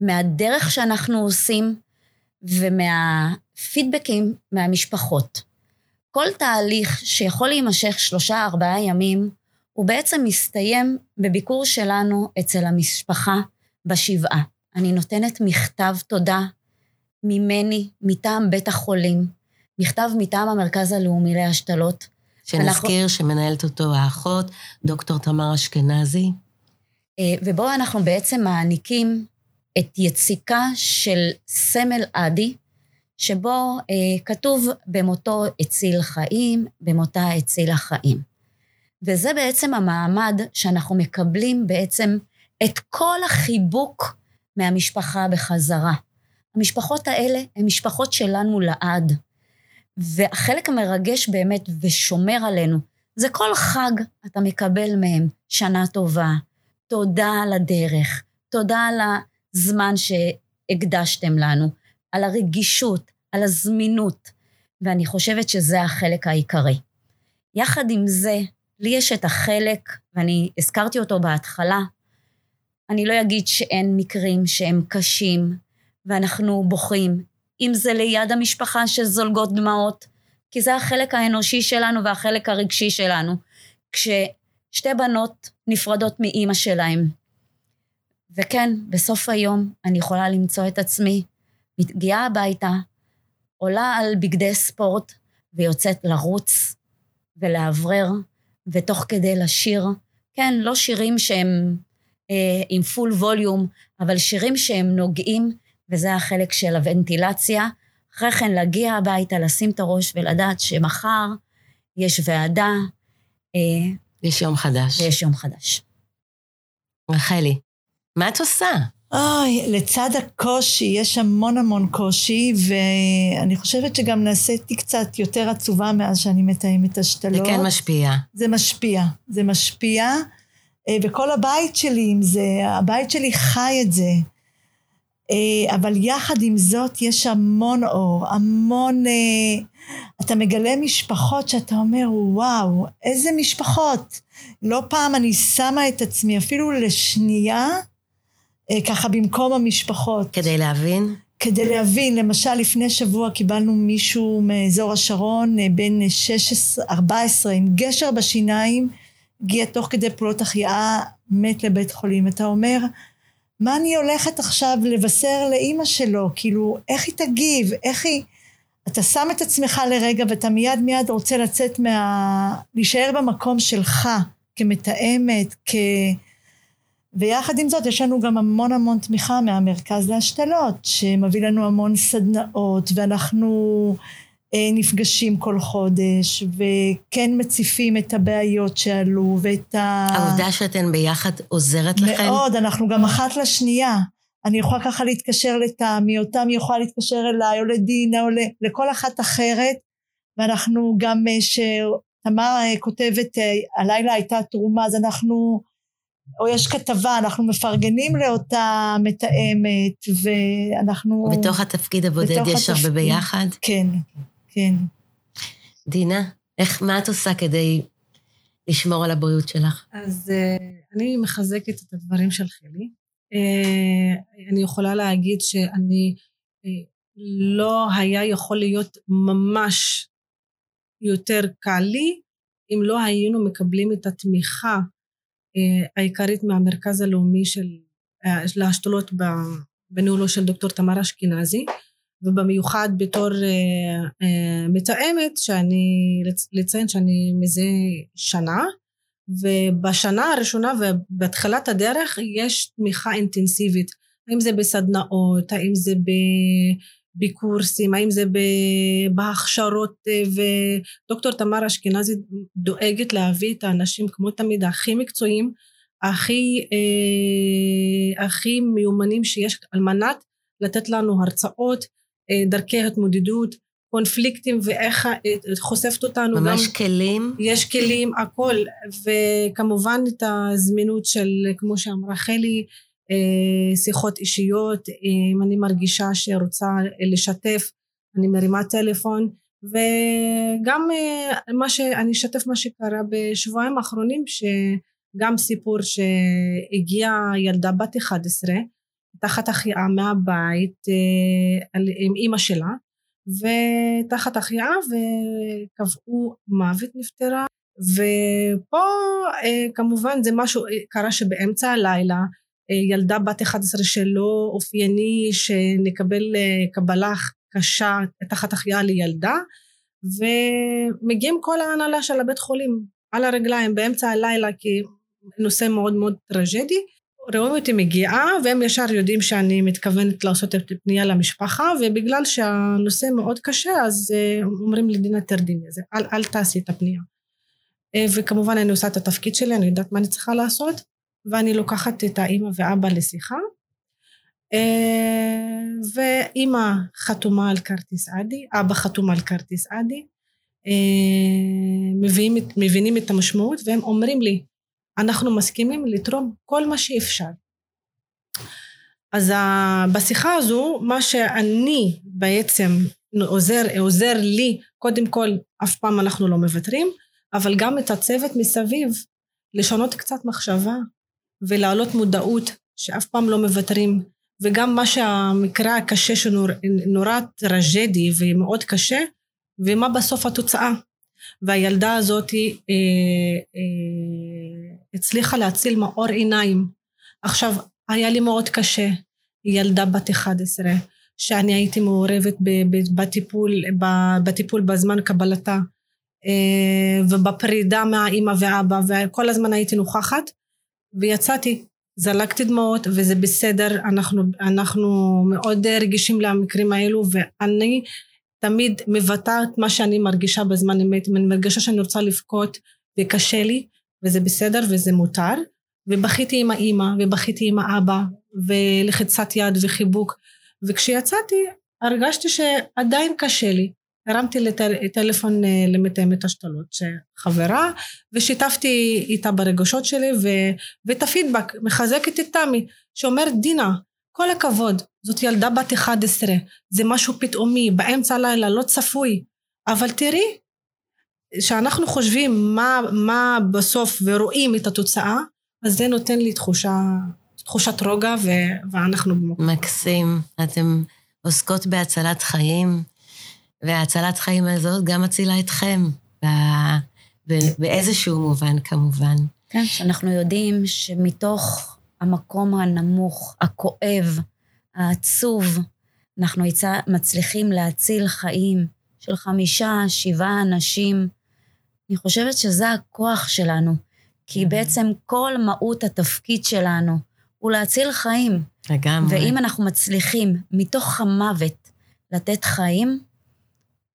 מהדרך שאנחנו עושים ומהפידבקים מהמשפחות. כל תהליך שיכול להימשך שלושה, ארבעה ימים, הוא בעצם מסתיים בביקור שלנו אצל המשפחה בשבעה. אני נותנת מכתב תודה ממני, מטעם בית החולים, מכתב מטעם המרכז הלאומי להשתלות. שנזכיר אנחנו... שמנהלת אותו האחות, דוקטור תמר אשכנזי. אה, ובו אנחנו בעצם מעניקים את יציקה של סמל אדי, שבו אה, כתוב במותו הציל חיים, במותה הצילה חיים. וזה בעצם המעמד שאנחנו מקבלים בעצם את כל החיבוק מהמשפחה בחזרה. המשפחות האלה הן משפחות שלנו לעד. והחלק המרגש באמת ושומר עלינו, זה כל חג אתה מקבל מהם שנה טובה, תודה על הדרך, תודה על הזמן שהקדשתם לנו, על הרגישות, על הזמינות, ואני חושבת שזה החלק העיקרי. יחד עם זה, לי יש את החלק, ואני הזכרתי אותו בהתחלה, אני לא אגיד שאין מקרים שהם קשים, ואנחנו בוכים, אם זה ליד המשפחה שזולגות דמעות, כי זה החלק האנושי שלנו והחלק הרגשי שלנו. כששתי בנות נפרדות מאימא שלהם. וכן, בסוף היום אני יכולה למצוא את עצמי מגיעה הביתה, עולה על בגדי ספורט ויוצאת לרוץ ולאוורר, ותוך כדי לשיר, כן, לא שירים שהם אה, עם פול ווליום, אבל שירים שהם נוגעים, וזה החלק של הוונטילציה. אחרי כן להגיע הביתה, לשים את הראש ולדעת שמחר יש ועדה. אה, יש יום חדש. ויש יום חדש. רחלי, מה את עושה? אוי, לצד הקושי, יש המון המון קושי, ואני חושבת שגם נעשיתי קצת יותר עצובה מאז שאני מתאמת השתלות. זה כן משפיע. זה משפיע, זה משפיע, אה, וכל הבית שלי עם זה, הבית שלי חי את זה. אה, אבל יחד עם זאת יש המון אור, המון... אה, אתה מגלה משפחות שאתה אומר, וואו, איזה משפחות. לא פעם אני שמה את עצמי אפילו לשנייה, אה, ככה במקום המשפחות. כדי להבין? כדי להבין, למשל לפני שבוע קיבלנו מישהו מאזור השרון, בן 16-14 עם גשר בשיניים, הגיע תוך כדי פעולות החייאה, מת לבית חולים. אתה אומר, מה אני הולכת עכשיו לבשר לאימא שלו? כאילו, איך היא תגיב? איך היא... אתה שם את עצמך לרגע ואתה מיד מיד רוצה לצאת מה... להישאר במקום שלך, כמתאמת, כ... ויחד עם זאת יש לנו גם המון המון תמיכה מהמרכז להשתלות, שמביא לנו המון סדנאות, ואנחנו נפגשים כל חודש, וכן מציפים את הבעיות שעלו, ואת ה... העובדה שאתן ביחד עוזרת לכם? מאוד, אנחנו גם אחת לשנייה. אני יכולה ככה להתקשר לתמי, או תמי יכולה להתקשר אליי, או לדינה, או לכל אחת אחרת, ואנחנו גם, אה, שתמר אה, כותבת, הלילה הייתה תרומה, אז אנחנו, או יש כתבה, אנחנו מפרגנים לאותה מתאמת, ואנחנו... בתוך התפקיד הבודד יש הרבה ביחד? כן. כן. דינה, איך, מה את עושה כדי לשמור על הבריאות שלך? אז uh, אני מחזקת את הדברים של חילי. Uh, אני יכולה להגיד שאני, uh, לא היה יכול להיות ממש יותר קל לי אם לא היינו מקבלים את התמיכה העיקרית מהמרכז הלאומי של להשתלות בניהולו של דוקטור תמר אשכנזי. ובמיוחד בתור אה, אה, מתאמת שאני לציין שאני מזה שנה ובשנה הראשונה ובתחילת הדרך יש תמיכה אינטנסיבית. האם זה בסדנאות האם זה בקורסים האם זה בהכשרות אה, ודוקטור תמר אשכנזי דואגת להביא את האנשים כמו תמיד הכי מקצועיים הכי הכי מיומנים שיש על מנת לתת לנו הרצאות אה, דרכי התמודדות, קונפליקטים ואיך אה, חושפת אותנו ממש גם, כלים? יש כלים, הכל, וכמובן את הזמינות של, כמו שאמרה חלי, אה, שיחות אישיות, אם אני מרגישה שרוצה לשתף, אני מרימה טלפון, וגם מה שאני אשתף מה שקרה בשבועיים האחרונים, שגם סיפור שהגיעה ילדה בת 11, תחת החייאה מהבית אה, עם אימא שלה ותחת החייאה וקבעו מוות נפטרה. ופה אה, כמובן זה משהו אה, קרה שבאמצע הלילה ילדה בת 11 שלא אופייני שנקבל קבלה קשה תחת החייאה לילדה ומגיעים כל ההנהלה של הבית חולים על הרגליים באמצע הלילה כי נושא מאוד מאוד טרגדי רואים אותי מגיעה, והם ישר יודעים שאני מתכוונת לעשות את הפנייה למשפחה, ובגלל שהנושא מאוד קשה, אז אה, אומרים לי, דינה תרדי מזה, אל, אל תעשי את הפנייה. אה, וכמובן אני עושה את התפקיד שלי, אני יודעת מה אני צריכה לעשות, ואני לוקחת את האימא ואבא לשיחה. אה, ואימא חתומה על כרטיס אדי, אבא חתום על כרטיס אדי, מבינים, מבינים את המשמעות והם אומרים לי, אנחנו מסכימים לתרום כל מה שאפשר. אז בשיחה הזו, מה שאני בעצם עוזר, עוזר לי, קודם כל, אף פעם אנחנו לא מוותרים, אבל גם את הצוות מסביב, לשנות קצת מחשבה ולהעלות מודעות שאף פעם לא מוותרים, וגם מה שהמקרה הקשה שנורא טרג'די ומאוד קשה, ומה בסוף התוצאה. והילדה הזאת אה, אה, הצליחה להציל מאור עיניים. עכשיו, היה לי מאוד קשה, ילדה בת 11, שאני הייתי מעורבת בטיפול, בטיפול בזמן קבלתה, אה, ובפרידה מהאימא ואבא, וכל הזמן הייתי נוכחת, ויצאתי, זלגתי דמעות, וזה בסדר, אנחנו, אנחנו מאוד רגישים למקרים האלו, ואני תמיד מבטא את מה שאני מרגישה בזמן אמת, אם אני מרגישה שאני רוצה לבכות וקשה לי, וזה בסדר וזה מותר, ובכיתי עם האימא, ובכיתי עם האבא, ולחיצת יד וחיבוק, וכשיצאתי הרגשתי שעדיין קשה לי. הרמתי טלפון אה, למתאמת השתלות שחברה ושיתפתי איתה ברגשות שלי ו... ואת הפידבק מחזקת את תמי שאומרת דינה כל הכבוד, זאת ילדה בת 11, זה משהו פתאומי, באמצע הלילה, לא צפוי, אבל תראי, כשאנחנו חושבים מה, מה בסוף ורואים את התוצאה, אז זה נותן לי תחושה, תחושת רוגע ו, ואנחנו במקום. מקסים. אתן עוסקות בהצלת חיים, והצלת חיים הזאת גם מצילה אתכם, באיזשהו מובן כמובן. כן, שאנחנו יודעים שמתוך המקום הנמוך, הכואב, העצוב, אנחנו מצליחים להציל חיים של חמישה, שבעה אנשים. אני חושבת שזה הכוח שלנו, כי בעצם כל מהות התפקיד שלנו הוא להציל חיים. לגמרי. ואם אנחנו מצליחים מתוך המוות לתת חיים,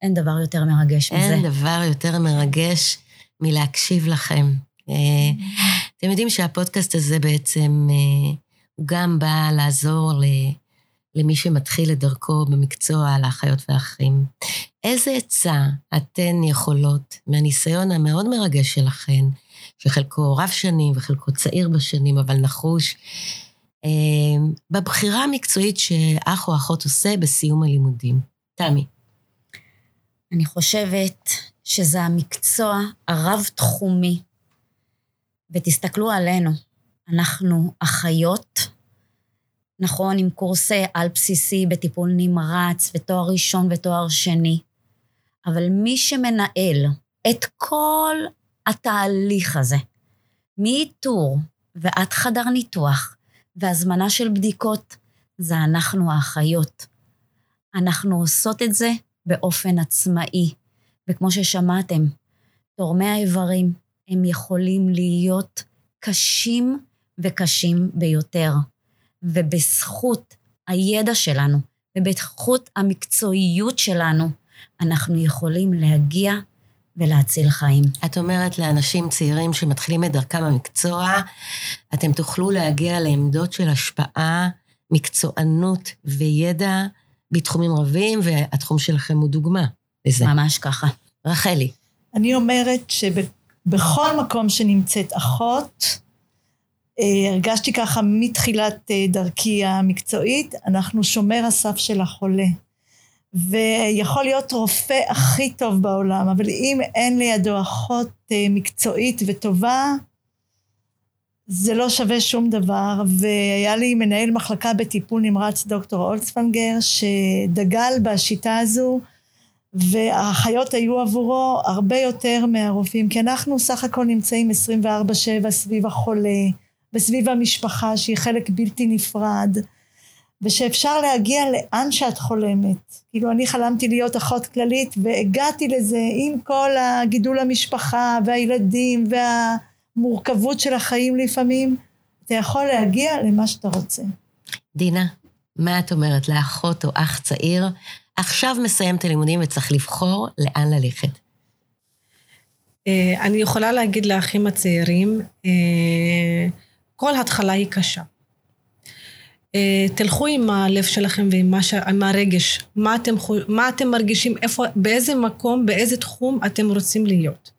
אין דבר יותר מרגש אין מזה. אין דבר יותר מרגש מלהקשיב לכם. אה, אתם יודעים שהפודקאסט הזה בעצם, אה, הוא גם בא לעזור למי שמתחיל את דרכו במקצוע, לאחיות ואחים. איזה עצה אתן יכולות, מהניסיון המאוד מרגש שלכן, שחלקו רב שנים וחלקו צעיר בשנים, אבל נחוש, אה, בבחירה המקצועית שאח או אחות עושה בסיום הלימודים. תמי. אני חושבת שזה המקצוע הרב-תחומי ותסתכלו עלינו, אנחנו אחיות, נכון, עם קורסי על בסיסי בטיפול נמרץ ותואר ראשון ותואר שני, אבל מי שמנהל את כל התהליך הזה, מאיתור ועד חדר ניתוח והזמנה של בדיקות, זה אנחנו האחיות. אנחנו עושות את זה באופן עצמאי, וכמו ששמעתם, תורמי האיברים, הם יכולים להיות קשים וקשים ביותר. ובזכות הידע שלנו ובזכות המקצועיות שלנו, אנחנו יכולים להגיע ולהציל חיים. את אומרת לאנשים צעירים שמתחילים את דרכם במקצוע, אתם תוכלו להגיע לעמדות של השפעה, מקצוענות וידע בתחומים רבים, והתחום שלכם הוא דוגמה לזה. ממש ככה. רחלי. אני אומרת שב... בכל מקום שנמצאת אחות, הרגשתי ככה מתחילת אה, דרכי המקצועית, אנחנו שומר הסף של החולה. ויכול להיות רופא הכי טוב בעולם, אבל אם אין לידו אחות אה, מקצועית וטובה, זה לא שווה שום דבר. והיה לי מנהל מחלקה בטיפול נמרץ, דוקטור אולצפנגר, שדגל בשיטה הזו, והאחיות היו עבורו הרבה יותר מהרופאים, כי אנחנו סך הכל נמצאים 24-7 סביב החולה, וסביב המשפחה שהיא חלק בלתי נפרד, ושאפשר להגיע לאן שאת חולמת. כאילו אני חלמתי להיות אחות כללית והגעתי לזה עם כל הגידול המשפחה והילדים והמורכבות של החיים לפעמים. אתה יכול להגיע למה שאתה רוצה. דינה, מה את אומרת לאחות או אח צעיר? עכשיו מסיים את הלימודים וצריך לבחור לאן ללכת. אה, אני יכולה להגיד לאחים הצעירים, אה, כל התחלה היא קשה. אה, תלכו עם הלב שלכם ועם ש... הרגש, מה אתם, מה אתם מרגישים, איפה, באיזה מקום, באיזה תחום אתם רוצים להיות.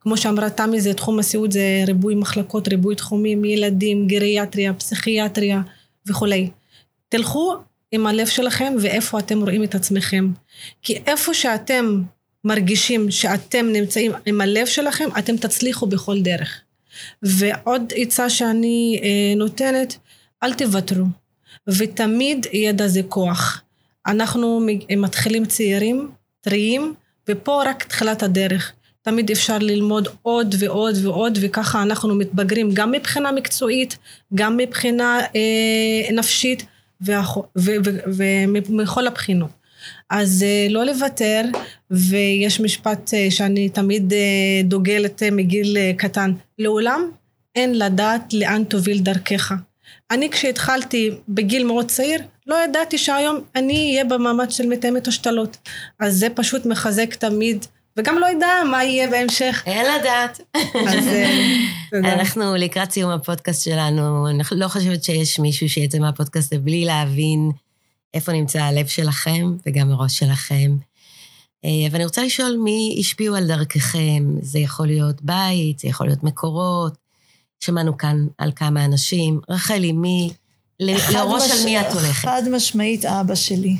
כמו שאמרה תמי, זה תחום הסיעוד, זה ריבוי מחלקות, ריבוי תחומים, ילדים, גריאטריה, פסיכיאטריה וכולי. תלכו עם הלב שלכם ואיפה אתם רואים את עצמכם. כי איפה שאתם מרגישים שאתם נמצאים עם הלב שלכם, אתם תצליחו בכל דרך. ועוד עצה שאני אה, נותנת, אל תוותרו. ותמיד ידע זה כוח. אנחנו מתחילים צעירים, טריים, ופה רק תחילת הדרך. תמיד אפשר ללמוד עוד ועוד ועוד, וככה אנחנו מתבגרים גם מבחינה מקצועית, גם מבחינה אה, נפשית, ומכל הבחינות. אז אה, לא לוותר, ויש משפט אה, שאני תמיד אה, דוגלת מגיל קטן, לעולם אין לדעת לאן תוביל דרכך. אני כשהתחלתי בגיל מאוד צעיר, לא ידעתי שהיום אני אהיה במעמד של מתאמת השתלות. אז זה פשוט מחזק תמיד, וגם לא יודע מה יהיה בהמשך. אין לדעת. אז (laughs) תודה. אנחנו לקראת סיום הפודקאסט שלנו, אני לא חושבת שיש מישהו שיצא מהפודקאסט בלי להבין איפה נמצא הלב שלכם וגם הראש שלכם. אה, ואני רוצה לשאול מי השפיעו על דרככם. זה יכול להיות בית, זה יכול להיות מקורות. שמענו כאן על כמה אנשים. רחלי, מי, לראש מש... על מי את הולכת? חד משמעית אבא שלי.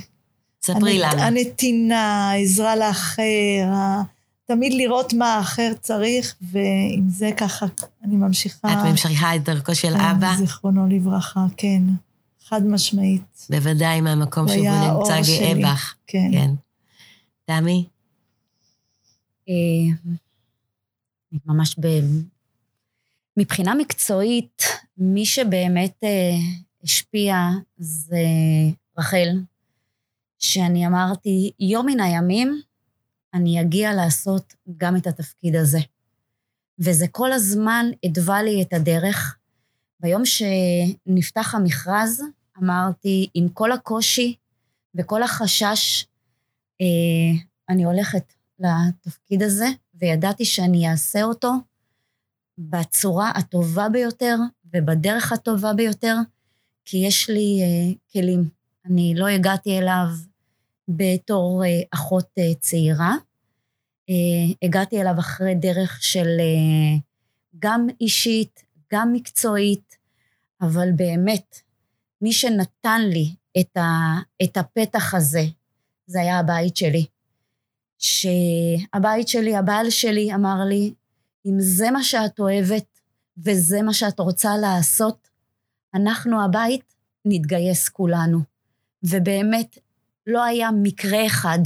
ספרי הנת... למה. הנתינה, העזרה לאחר, תמיד לראות מה האחר צריך, ועם זה ככה אני ממשיכה. את ממשיכה את דרכו של כן, אבא? זיכרונו לברכה, כן. חד משמעית. בוודאי מהמקום שבו נמצא גאה בך. כן. כן. תמי? אה, ממש ב... מבחינה מקצועית, מי שבאמת אה, השפיע זה רחל, שאני אמרתי, יום מן הימים אני אגיע לעשות גם את התפקיד הזה. וזה כל הזמן הדווה לי את הדרך. ביום שנפתח המכרז, אמרתי, עם כל הקושי וכל החשש, אה, אני הולכת לתפקיד הזה, וידעתי שאני אעשה אותו בצורה הטובה ביותר ובדרך הטובה ביותר, כי יש לי אה, כלים. אני לא הגעתי אליו בתור אה, אחות אה, צעירה, אה, הגעתי אליו אחרי דרך של אה, גם אישית, גם מקצועית, אבל באמת, מי שנתן לי את, ה, את הפתח הזה, זה היה הבית שלי. שהבית שלי, הבעל שלי אמר לי, אם זה מה שאת אוהבת וזה מה שאת רוצה לעשות, אנחנו הבית נתגייס כולנו. ובאמת, לא היה מקרה אחד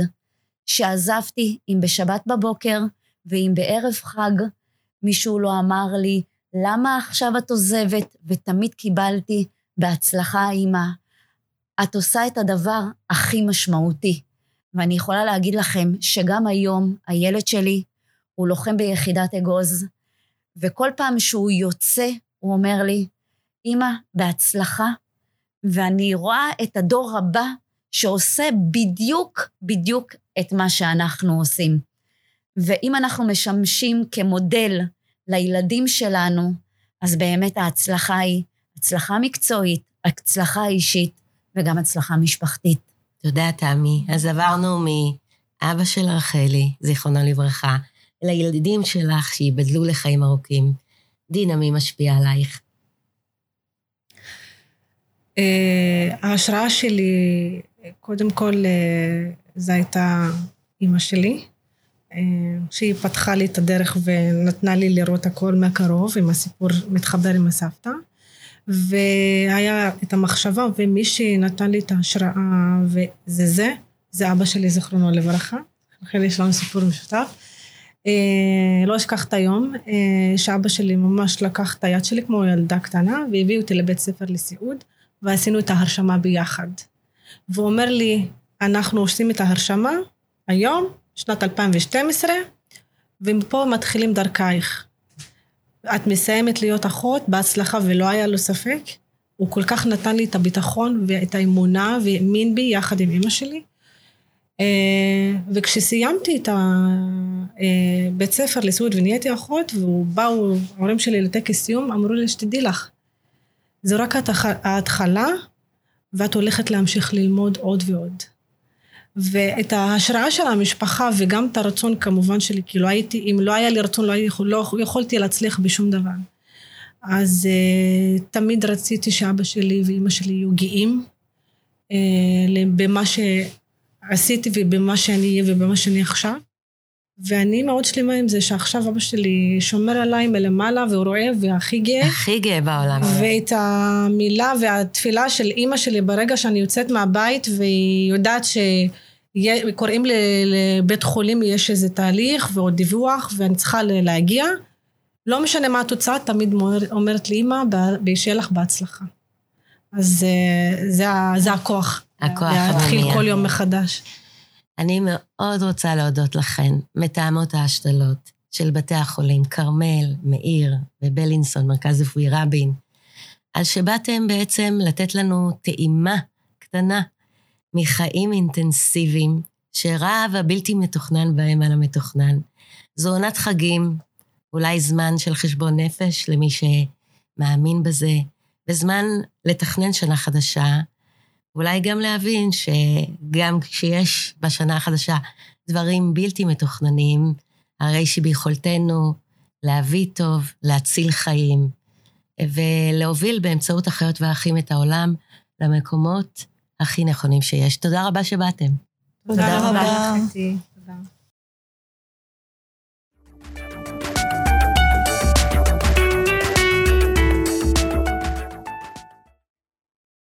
שעזבתי, אם בשבת בבוקר ואם בערב חג, מישהו לא אמר לי, למה עכשיו את עוזבת? ותמיד קיבלתי, בהצלחה, אימא. את עושה את הדבר הכי משמעותי. ואני יכולה להגיד לכם שגם היום הילד שלי הוא לוחם ביחידת אגוז, וכל פעם שהוא יוצא, הוא אומר לי, אמא, בהצלחה. ואני רואה את הדור הבא שעושה בדיוק, בדיוק את מה שאנחנו עושים. ואם אנחנו משמשים כמודל לילדים שלנו, אז באמת ההצלחה היא הצלחה מקצועית, הצלחה אישית וגם הצלחה משפחתית. תודה, תמי. אז עברנו מאבא של רחלי, זיכרונו לברכה, לילדים שלך שייבדלו לחיים ארוכים. דינה, מי משפיע עלייך? אה, ההשראה שלי, קודם כל, אה, זו הייתה אימא שלי, אה, שהיא פתחה לי את הדרך ונתנה לי לראות הכל מקרוב, עם הסיפור מתחבר עם הסבתא. והיה את המחשבה, ומי שנתן לי את ההשראה, וזה זה, זה אבא שלי, זיכרונו לברכה. לכן יש לנו סיפור משותף. אה, לא אשכח את היום אה, שאבא שלי ממש לקח את היד שלי כמו ילדה קטנה והביא אותי לבית ספר לסיעוד ועשינו את ההרשמה ביחד. והוא אומר לי, אנחנו עושים את ההרשמה היום, שנת 2012, ומפה מתחילים דרכייך. את מסיימת להיות אחות, בהצלחה ולא היה לו ספק. הוא כל כך נתן לי את הביטחון ואת האמונה והאמין בי יחד עם אמא שלי. אה, וכשסיימתי את הבית ספר לסיעוד ונהייתי אחות, ובאו ההורים שלי לטקס סיום, אמרו לי, שתדעי לך, זו רק ההתחלה, ואת הולכת להמשיך ללמוד עוד ועוד. ואת ההשראה של המשפחה וגם את הרצון כמובן שלי, כי לא הייתי, אם לא היה לי רצון לא, יכול, לא יכולתי להצליח בשום דבר. אז uh, תמיד רציתי שאבא שלי ואימא שלי יהיו גאים uh, במה שעשיתי ובמה שאני אהיה ובמה שאני עכשיו. ואני מאוד שלמה עם זה שעכשיו אבא שלי שומר עליי מלמעלה והוא רואה והכי גאה. הכי גאה בעולם. ואת המילה והתפילה של אימא שלי ברגע שאני יוצאת מהבית והיא יודעת שקוראים לבית חולים, יש איזה תהליך ועוד דיווח ואני צריכה להגיע. לא משנה מה התוצאה, תמיד אומרת לי אימא, שיהיה לך בהצלחה. אז אה, זה, זה הכוח. הכוח. להתחיל כל יום מחדש. אני מאוד רוצה להודות לכן, מתאמות ההשתלות של בתי החולים כרמל, מאיר ובלינסון, מרכז רפואי רבין, על שבאתם בעצם לתת לנו טעימה קטנה מחיים אינטנסיביים, שרב הבלתי מתוכנן בהם על המתוכנן. זו עונת חגים, אולי זמן של חשבון נפש למי שמאמין בזה, וזמן לתכנן שנה חדשה, ואולי גם להבין שגם כשיש בשנה החדשה דברים בלתי מתוכננים, הרי שביכולתנו להביא טוב, להציל חיים, ולהוביל באמצעות החיות והאחים את העולם למקומות הכי נכונים שיש. תודה רבה שבאתם. תודה, תודה רבה. רבה.